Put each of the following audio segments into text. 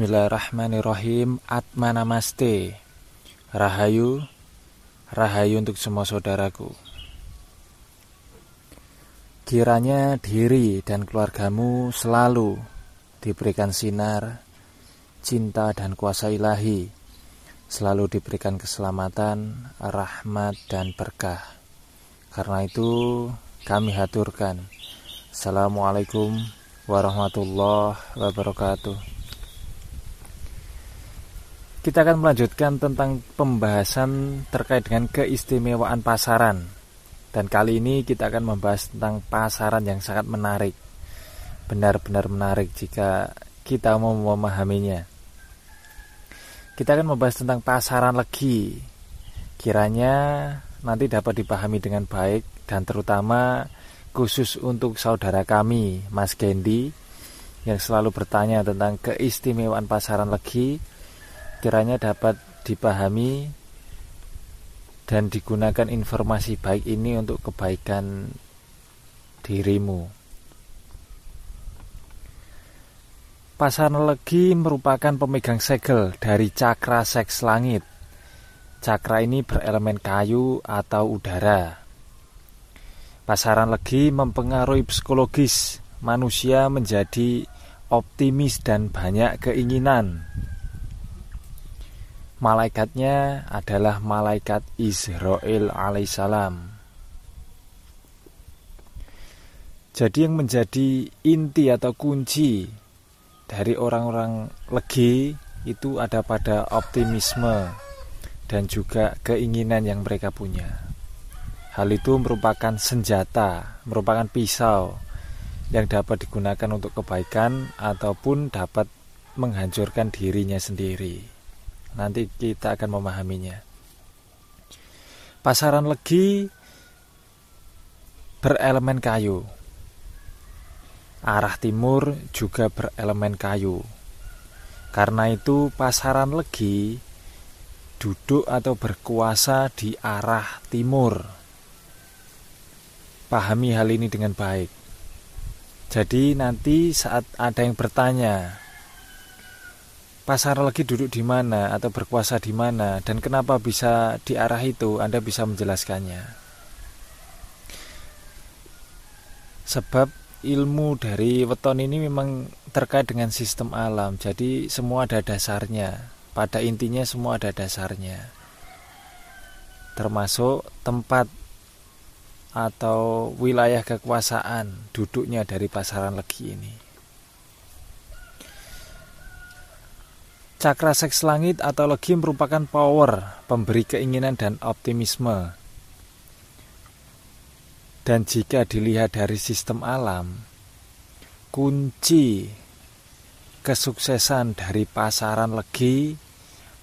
Bismillahirrahmanirrahim. Atmanamaste Rahayu Rahayu untuk semua saudaraku. Kiranya diri dan keluargamu selalu diberikan sinar, cinta dan kuasa ilahi. Selalu diberikan keselamatan, rahmat dan berkah. Karena itu kami haturkan. Assalamualaikum warahmatullahi wabarakatuh kita akan melanjutkan tentang pembahasan terkait dengan keistimewaan pasaran. Dan kali ini kita akan membahas tentang pasaran yang sangat menarik. Benar-benar menarik jika kita mau memahaminya. Kita akan membahas tentang pasaran legi. Kiranya nanti dapat dipahami dengan baik dan terutama khusus untuk saudara kami, Mas Gendi, yang selalu bertanya tentang keistimewaan pasaran legi kiranya dapat dipahami dan digunakan informasi baik ini untuk kebaikan dirimu. Pasaran legi merupakan pemegang segel dari cakra seks langit. Cakra ini berelemen kayu atau udara. Pasaran legi mempengaruhi psikologis manusia menjadi optimis dan banyak keinginan. Malaikatnya adalah malaikat Israel alaihissalam. Jadi yang menjadi inti atau kunci dari orang-orang legi itu ada pada optimisme dan juga keinginan yang mereka punya. Hal itu merupakan senjata, merupakan pisau yang dapat digunakan untuk kebaikan ataupun dapat menghancurkan dirinya sendiri. Nanti kita akan memahaminya. Pasaran legi berelemen kayu. Arah timur juga berelemen kayu. Karena itu pasaran legi duduk atau berkuasa di arah timur. Pahami hal ini dengan baik. Jadi nanti saat ada yang bertanya, pasar lagi duduk di mana atau berkuasa di mana dan kenapa bisa di arah itu? Anda bisa menjelaskannya. Sebab ilmu dari weton ini memang terkait dengan sistem alam. Jadi semua ada dasarnya. Pada intinya semua ada dasarnya. Termasuk tempat atau wilayah kekuasaan duduknya dari pasaran legi ini Cakra seks langit atau legi merupakan power, pemberi keinginan dan optimisme. Dan jika dilihat dari sistem alam, kunci kesuksesan dari pasaran legi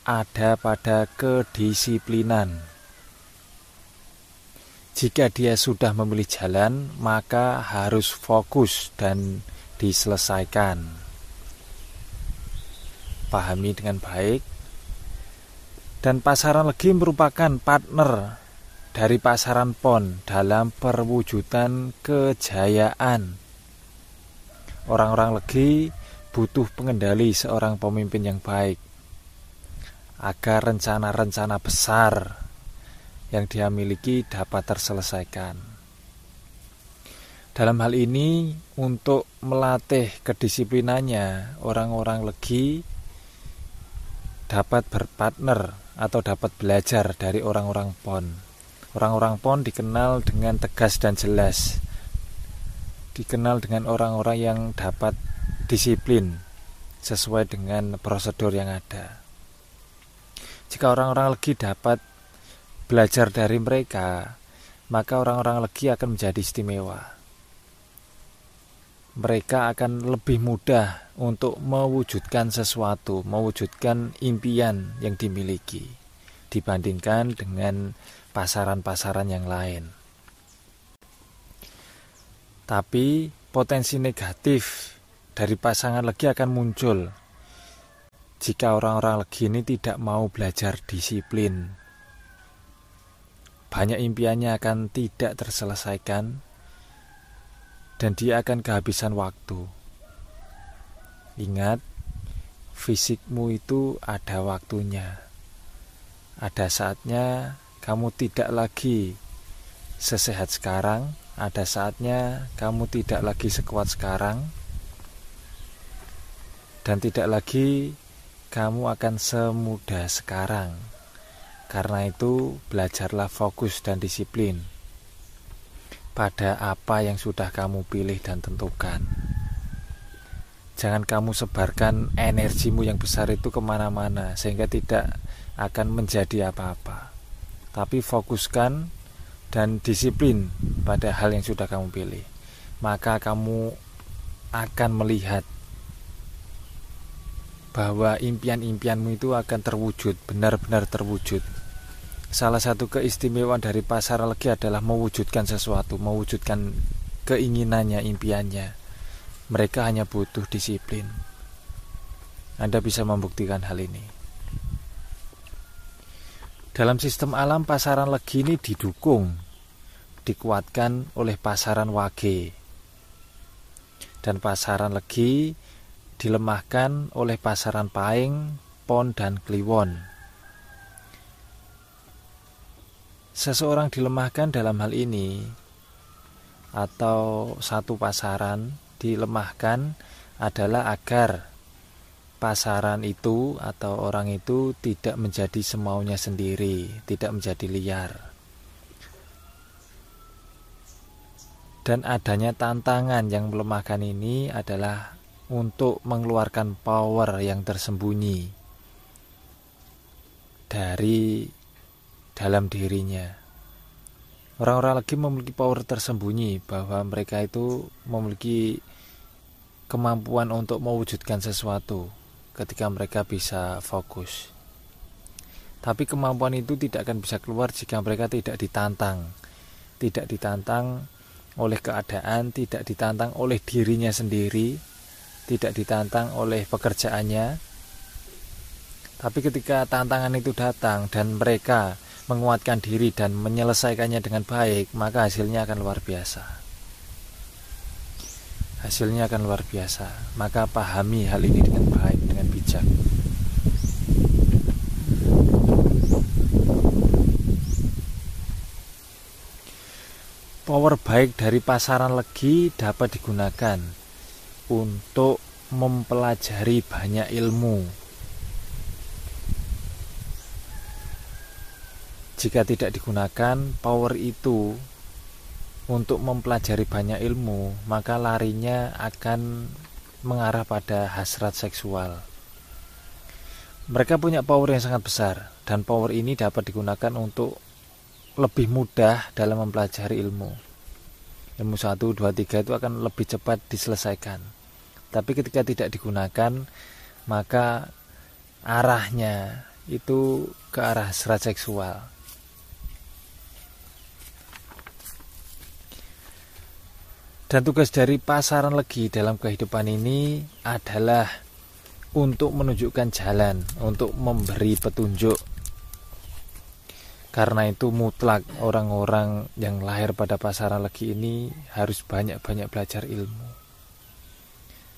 ada pada kedisiplinan. Jika dia sudah memilih jalan, maka harus fokus dan diselesaikan pahami dengan baik. Dan pasaran legi merupakan partner dari pasaran pon dalam perwujudan kejayaan. Orang-orang legi butuh pengendali seorang pemimpin yang baik agar rencana-rencana besar yang dia miliki dapat terselesaikan. Dalam hal ini, untuk melatih kedisiplinannya, orang-orang legi dapat berpartner atau dapat belajar dari orang-orang PON. Orang-orang PON dikenal dengan tegas dan jelas. Dikenal dengan orang-orang yang dapat disiplin sesuai dengan prosedur yang ada. Jika orang-orang legi dapat belajar dari mereka, maka orang-orang legi akan menjadi istimewa mereka akan lebih mudah untuk mewujudkan sesuatu, mewujudkan impian yang dimiliki dibandingkan dengan pasaran-pasaran yang lain. Tapi potensi negatif dari pasangan legi akan muncul jika orang-orang legi ini tidak mau belajar disiplin. Banyak impiannya akan tidak terselesaikan dan dia akan kehabisan waktu. Ingat, fisikmu itu ada waktunya. Ada saatnya kamu tidak lagi sesehat sekarang, ada saatnya kamu tidak lagi sekuat sekarang, dan tidak lagi kamu akan semudah sekarang. Karena itu, belajarlah fokus dan disiplin pada apa yang sudah kamu pilih dan tentukan. Jangan kamu sebarkan energimu yang besar itu ke mana-mana, sehingga tidak akan menjadi apa-apa. Tapi fokuskan dan disiplin pada hal yang sudah kamu pilih, maka kamu akan melihat bahwa impian-impianmu itu akan terwujud, benar-benar terwujud. Salah satu keistimewaan dari pasar legi adalah mewujudkan sesuatu, mewujudkan keinginannya, impiannya. Mereka hanya butuh disiplin. Anda bisa membuktikan hal ini. Dalam sistem alam pasaran legi ini didukung, dikuatkan oleh pasaran wage. Dan pasaran legi dilemahkan oleh pasaran paing, pon, dan kliwon. Seseorang dilemahkan dalam hal ini atau satu pasaran dilemahkan adalah agar pasaran itu atau orang itu tidak menjadi semaunya sendiri, tidak menjadi liar. Dan adanya tantangan yang melemahkan ini adalah untuk mengeluarkan power yang tersembunyi dari dalam dirinya. Orang-orang lagi memiliki power tersembunyi bahwa mereka itu memiliki kemampuan untuk mewujudkan sesuatu ketika mereka bisa fokus. Tapi kemampuan itu tidak akan bisa keluar jika mereka tidak ditantang. Tidak ditantang oleh keadaan, tidak ditantang oleh dirinya sendiri, tidak ditantang oleh pekerjaannya. Tapi ketika tantangan itu datang dan mereka menguatkan diri dan menyelesaikannya dengan baik, maka hasilnya akan luar biasa. Hasilnya akan luar biasa. Maka pahami hal ini dengan baik dengan bijak. Power baik dari pasaran legi dapat digunakan untuk mempelajari banyak ilmu. Jika tidak digunakan power itu untuk mempelajari banyak ilmu, maka larinya akan mengarah pada hasrat seksual. Mereka punya power yang sangat besar, dan power ini dapat digunakan untuk lebih mudah dalam mempelajari ilmu. Ilmu 1, 2, 3 itu akan lebih cepat diselesaikan. Tapi ketika tidak digunakan, maka arahnya itu ke arah hasrat seksual. Dan tugas dari pasaran legi dalam kehidupan ini adalah untuk menunjukkan jalan, untuk memberi petunjuk. Karena itu mutlak orang-orang yang lahir pada pasaran legi ini harus banyak-banyak belajar ilmu.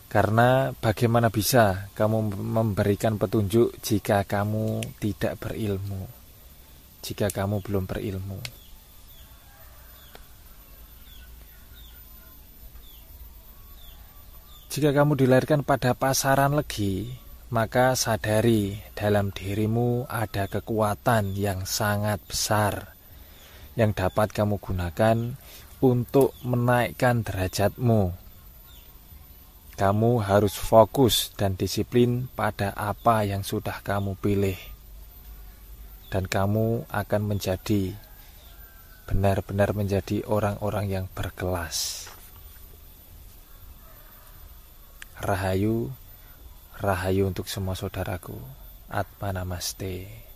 Karena bagaimana bisa kamu memberikan petunjuk jika kamu tidak berilmu, jika kamu belum berilmu. Jika kamu dilahirkan pada pasaran legi, maka sadari dalam dirimu ada kekuatan yang sangat besar yang dapat kamu gunakan untuk menaikkan derajatmu. Kamu harus fokus dan disiplin pada apa yang sudah kamu pilih, dan kamu akan menjadi benar-benar menjadi orang-orang yang berkelas. Rahayu, rahayu untuk semua saudaraku. Atma Namaste.